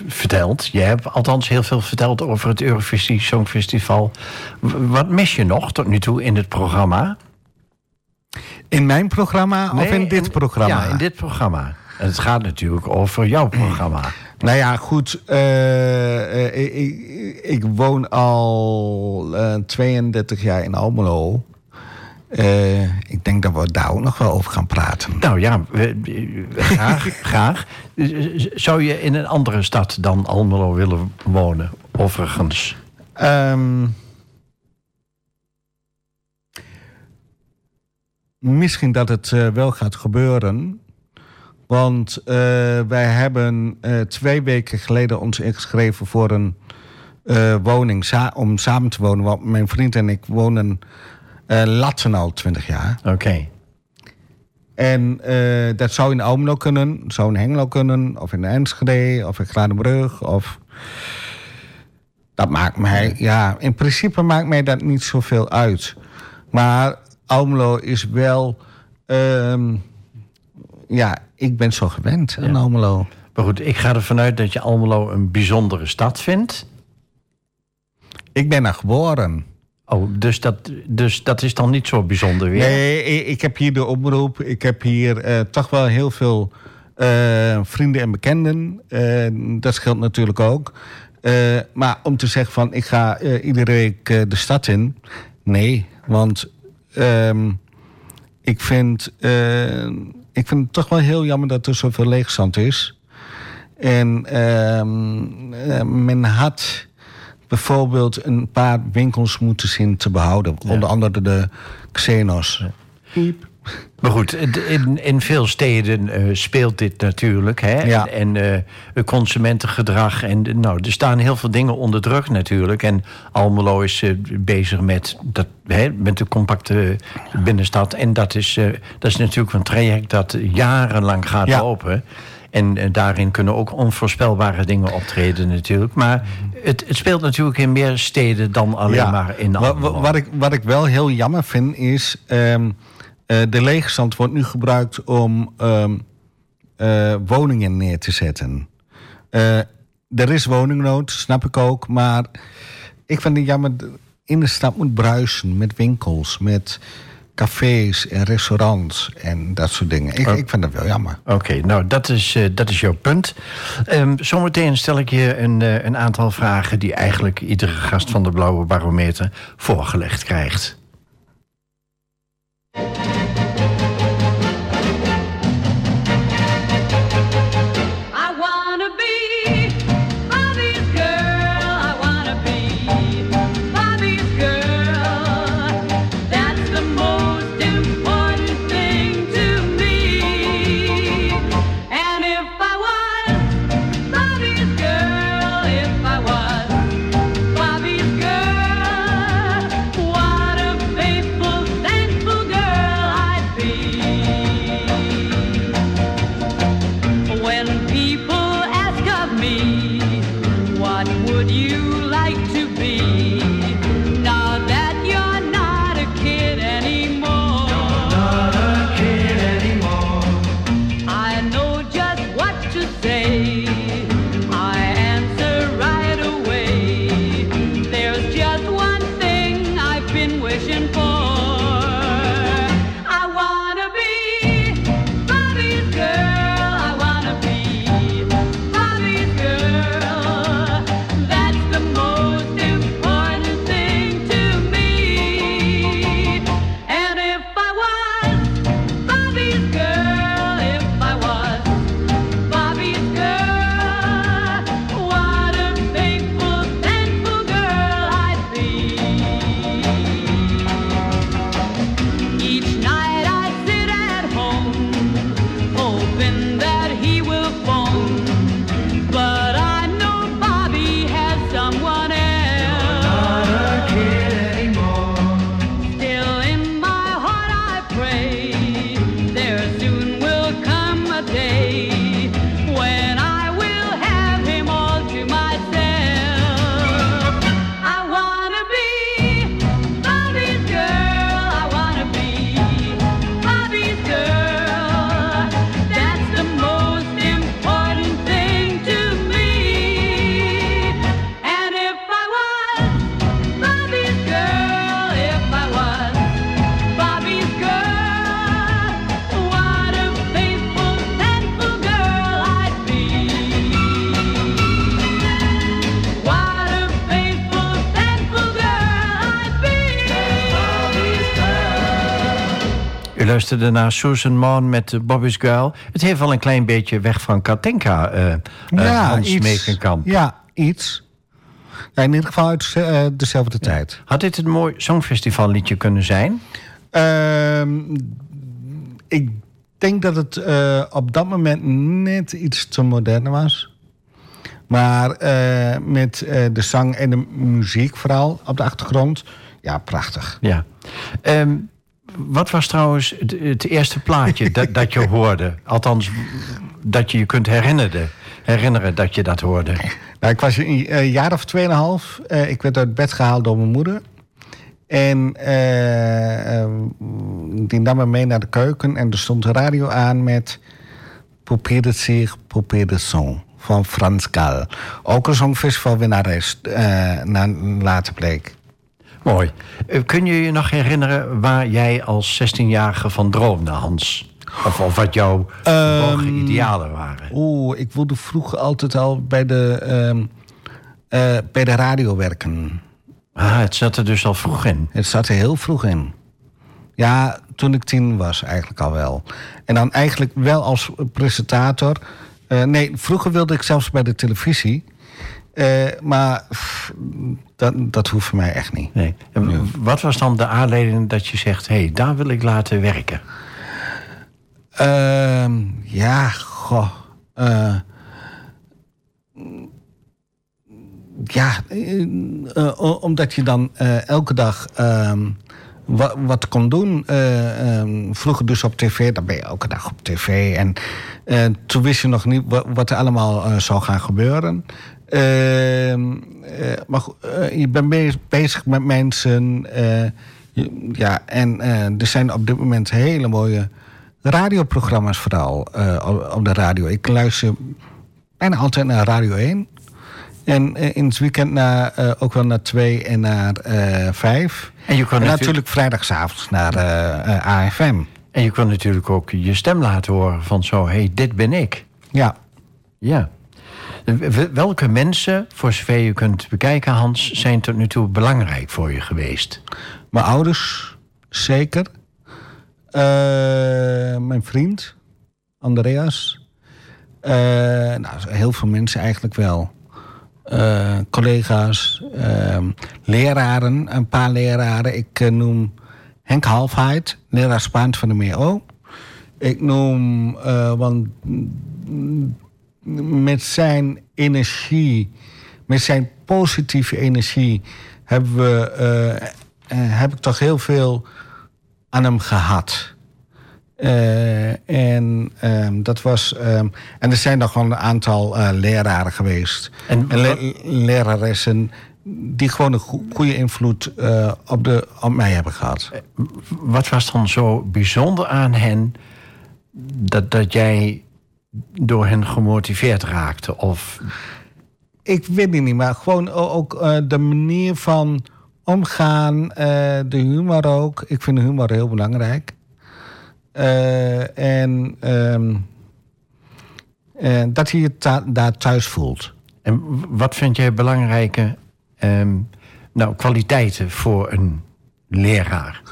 verteld. Je hebt althans heel veel verteld over het Eurovisie Songfestival. Wat mis je nog tot nu toe in het programma? In mijn programma of in dit programma? Ja, in dit programma. En het gaat natuurlijk over jouw programma. Nou ja, goed. eh, eh, ik, ik, ik woon al eh, 32 jaar in Almelo. Eh, ik denk dat we daar ook nog wel over gaan praten. Nou ja, we- we- graag, graag. Zou je in een andere stad dan Almelo willen wonen, overigens? Ehm, misschien dat het eh, wel gaat gebeuren. Want eh, wij hebben twee weken geleden ons ingeschreven voor een woning sa- om samen te wonen. Want mijn vriend en ik wonen eh latten al twintig jaar. Oké. En eh, dat zou in Almelo kunnen, zou in Hengelo kunnen, of in Enschede, of in Gladenbrug, of... Dat maakt mij, ja, in principe maakt mij dat niet zoveel uit. Maar Almelo is wel, ehm, ja, ik ben zo gewend aan Almelo. Maar goed, ik ga ervan uit dat je Almelo een bijzondere stad vindt. Ik ben er geboren. Oh, dus dat, dus dat is dan niet zo bijzonder weer? Nee, ik, heb hier de omroep. Ik heb hier eh, toch wel heel veel eh, vrienden en bekenden. Eh, dat scheelt natuurlijk ook. Maar om te zeggen van ik ga iedere week de stad in. Nee, want ehm, ik, vind, ik vind het toch wel heel jammer dat er zoveel leegstand is. En ehm, eh, men had bijvoorbeeld een paar winkels moeten zien te behouden. Onder andere de Xenos. Maar goed, in, in veel steden eh, speelt dit natuurlijk. Hè? Ja. En eh, het consumentengedrag. En eh, nou, er staan heel veel dingen onder druk natuurlijk. En Almelo is eh, bezig met, dat, hè, met de compacte binnenstad. En dat is, eh, dat is natuurlijk een traject dat jarenlang gaat Ja. lopen. En eh, daarin kunnen ook onvoorspelbare dingen optreden natuurlijk. Maar het, het speelt natuurlijk in meer steden dan alleen maar in Wa- wa- Almelo. Wat ik, wat ik wel heel jammer vind is... ehm, eh, de leegstand wordt nu gebruikt om ehm, eh, woningen neer te zetten. Er is woningnood, snap ik ook. Maar ik vind het jammer... In de stad moet bruisen met winkels, met cafés en restaurants en dat soort dingen. Ik, Oh. ik vind dat wel jammer. Oké, nou dat is, eh, dat is jouw punt. Ehm, zometeen stel ik je een, eh, een aantal vragen die eigenlijk iedere gast van de Blauwe Barometer voorgelegd krijgt. Luisterde naar Susan Mon met Bobby's Girl. Het heeft wel een klein beetje weg van Katinka, eh eh, Hans Mekenkamp. Ja, iets. Ja, in ieder geval uit eh, dezelfde tijd. Had dit een mooi songfestivalliedje kunnen zijn? Ehm, ik denk dat het op dat moment net iets te modern was. Maar met de zang en de muziek vooral op de achtergrond. Ja, prachtig. Ja. Ehm, wat was trouwens het, eerste plaatje dat, dat je hoorde? Althans, dat je je kunt herinneren, herinneren dat je dat hoorde. Nou, ik was een eh, jaar of tweeënhalf. Eh ik werd uit bed gehaald door mijn moeder. En eh, eh, die nam me mee naar de keuken. En er stond de radio aan met... Probeer het zich, probeer de song. Van Frans Gal. Ook een songfestivalwinnares. eh na later bleek. Mooi. Eh, kun je je nog herinneren waar jij als 16-jarige van droomde, Hans? Of, of wat jouw hoge idealen waren? Oeh, ik wilde vroeger altijd al bij de, ehm, eh, bij de radio werken. Ah, het zat er dus al vroeg in. Het zat er heel vroeg in. Ja, toen ik tien was eigenlijk al wel. En dan eigenlijk wel als presentator. Eh, nee, vroeger wilde ik zelfs bij de televisie. Eh, maar pff, dat, dat hoeft voor mij echt niet. Nee. En Wat was dan de aanleiding dat je zegt... hé, hey, daar wil ik laten werken? Ehm, ja, goh. eh, ja, eh, omdat je dan elke dag ehm, wa- wat kon doen. Ehm, vroeger dus op tv, dan ben je elke dag op tv. En toen wist je nog niet wa- wat er allemaal zou gaan gebeuren. Ehm, eh, maar goed, eh, je bent be- bezig met mensen. eh, ja, en er zijn op dit moment hele mooie radioprogramma's vooral eh, op, de radio. Ik luister bijna altijd naar Radio 1. En in het weekend naar, ook wel naar twee en naar eh, vijf. En je En natuurlijk, natuurlijk vrijdagavond naar AFM. en je kon natuurlijk ook je stem laten horen van zo, hé, hey, dit ben ik. Ja. Ja. Welke mensen, voor zover je kunt bekijken, Hans, zijn tot nu toe belangrijk voor je geweest? Mijn ouders, zeker. Eh, mijn vriend, Andreas. Eh, nou, heel veel mensen eigenlijk wel. Eh, collega's, ehm, leraren, een paar leraren. Ik noem Henk Halfheid, leraar Spaans van de MEO. Ik noem, want mm, met zijn energie, met zijn positieve energie, hebben we, eh, eh, heb ik toch heel veel aan hem gehad. Eh, en ehm, dat was. ehm, en er zijn nog wel een aantal leraren geweest. En En, le- leraressen die gewoon een go- goede invloed op, de, op mij hebben gehad. Wat was dan zo bijzonder aan hen dat, dat jij door hen gemotiveerd raakte? Of Ik weet het niet, maar gewoon ook eh, de manier van omgaan, eh, de humor ook. Ik vind de humor heel belangrijk. Eh, en ehm, eh, dat hij je ta- daar thuis voelt. en wat vind jij belangrijke ehm, nou, kwaliteiten voor een leraar?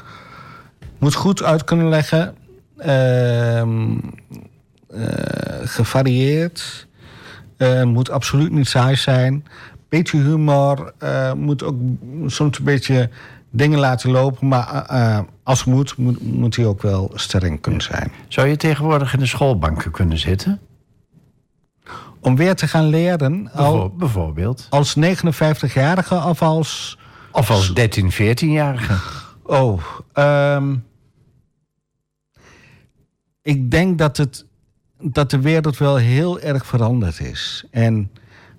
Moet goed uit kunnen leggen. ehm, eh, gevarieerd. Eh, moet absoluut niet saai zijn. Beetje humor. eh, moet ook soms een beetje dingen laten lopen. Maar eh, eh, als het moet, moet, moet hij ook wel streng kunnen zijn. Zou je tegenwoordig in de schoolbanken kunnen zitten? Om weer te gaan leren al, Bijvoor- bijvoorbeeld. als 59-jarige of als... Of als 13, 14-jarige. Oh, ehm, ik denk dat, het, dat de wereld wel heel erg veranderd is. En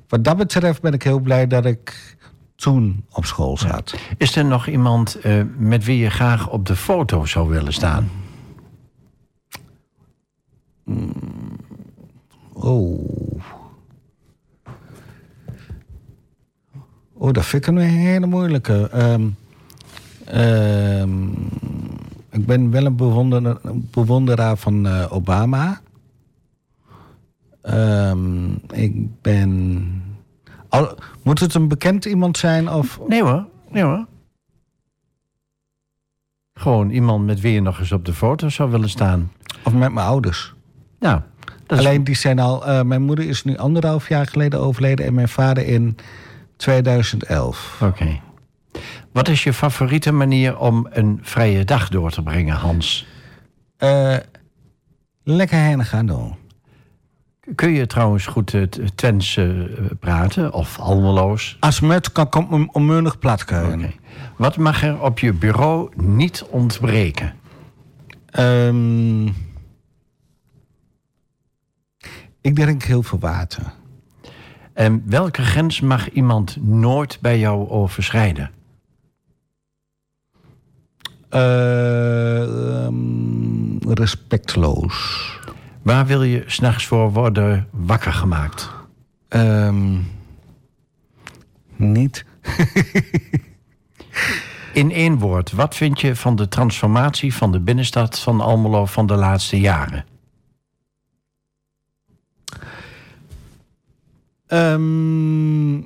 wat dat betreft ben ik heel blij dat ik toen op school zat. Is er nog iemand eh, met wie je graag op de foto zou willen staan? Oh. Oh, dat vind ik een hele moeilijke. Ehm, ehm, ik ben wel een bewonderaar, een bewonderaar van eh, Obama. Ehm, ik ben. Al, moet het een bekend iemand zijn of. Nee hoor, nee hoor. Gewoon iemand met wie je nog eens op de foto zou willen staan. Of met mijn ouders? Is- Alleen die zijn al. eh, mijn moeder is nu anderhalf jaar geleden overleden en mijn vader in 2011. Oké. Wat is je favoriete manier om een vrije dag door te brengen, Hans? Eh, lekker heen gaan doen. Kun je trouwens goed Twents eh, praten of Almeloos? Als met kan een onmeunig platkeuken. Oké. Wat mag er op je bureau niet ontbreken? Ehm, ik drink heel veel water. En welke grens mag iemand nooit bij jou overschrijden? Eh, ehm, respectloos. Waar wil je s'nachts voor worden wakker gemaakt? Ehm, niet. In één woord, wat vind je van de transformatie van de binnenstad van Almelo van de laatste jaren? Ehm,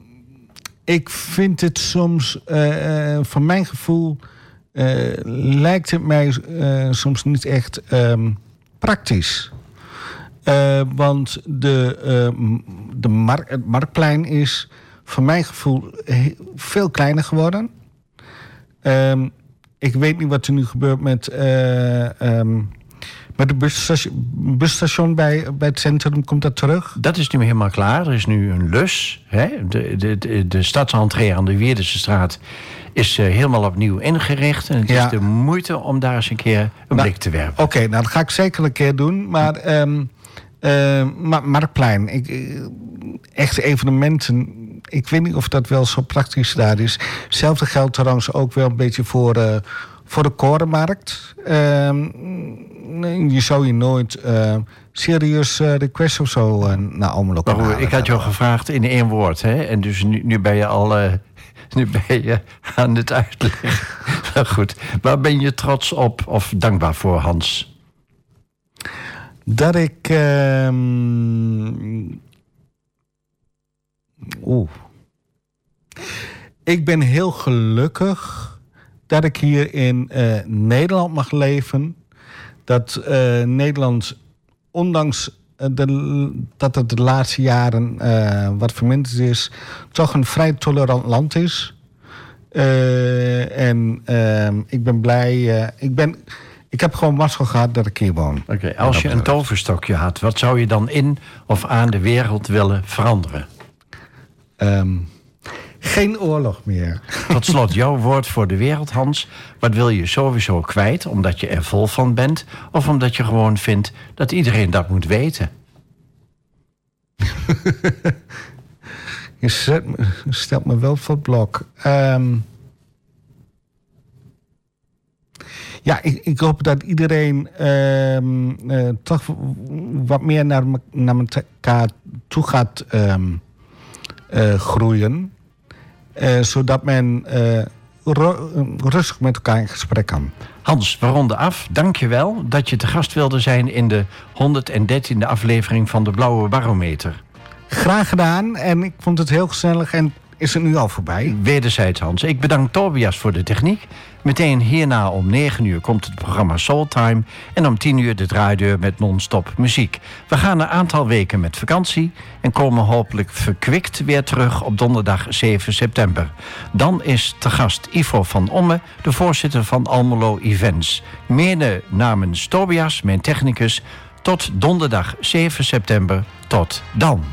ik vind het soms, eh, eh, van mijn gevoel, eh, lijkt het mij soms niet echt ehm, praktisch. Eh, want de, eh, de mark, het marktplein is, van mijn gevoel, veel kleiner geworden. Ehm, ik weet niet wat er nu gebeurt met, eh, ehm, met de busstation, busstation bij, bij het centrum. Komt dat terug? Dat is nu helemaal klaar. Er is nu een lus. Hè? De, de, de, de aan de Weerdense straat is helemaal opnieuw ingericht. En het Ja. is de moeite om daar eens een keer een Nou, blik te werpen. Oké, nou dat ga ik zeker een keer doen. Maar, ehm eh, Ma- Marktplein, ik, eh, echte evenementen. Ik weet niet of dat wel zo praktisch daar is. Hetzelfde geldt trouwens ook wel een beetje voor, eh, voor de korenmarkt. Ehm, je zou je nooit serieus request of zo naar Almelo Maar kunnen hoe- ik halen. had jou gevraagd in één woord, hè? En dus nu, nu ben je al nu ben je aan het uitleggen. Nou goed, waar ben je trots op of dankbaar voor, Hans? Dat ik. ehm, Oeh. Ik ben heel gelukkig dat ik hier in eh, Nederland mag leven. Dat eh, Nederland, ondanks eh, de, dat het de laatste jaren wat verminderd is, toch een vrij tolerant land is. En ehm, ik ben blij. ik, ben, ik heb gewoon mazzel gehad dat ik hier woon. Oké, als je een toverstokje had, wat zou je dan in of aan de wereld willen veranderen? Ehm, geen oorlog meer. Tot slot, jouw woord voor de wereld, Hans. Wat wil je sowieso kwijt, omdat je er vol van bent... of omdat je gewoon vindt dat iedereen dat moet weten? Je zet me- stelt me wel voor het blok. Ehm, ja, ik, ik hoop dat iedereen ehm, eh, toch wat meer naar, naar elkaar toe gaat ehm, eh, groeien. Eh, zodat men ru- rustig met elkaar in gesprek kan. Hans, we ronden af. Dank je wel dat je te gast wilde zijn... in de 113e aflevering van de Blauwe Barometer. Graag gedaan en ik vond het heel gezellig en is het nu al voorbij. Wederzijds, Hans. Ik bedank Tobias voor de techniek. Meteen hierna om 9 uur komt het programma Soultime... en om 10 uur de draaideur met non-stop muziek. We gaan een aantal weken met vakantie... en komen hopelijk verkwikt weer terug op donderdag 7 september. Dan is te gast Ivo van Omme, de voorzitter van Almelo Events. Mede namens Tobias, mijn technicus... tot donderdag 7 september. Tot dan.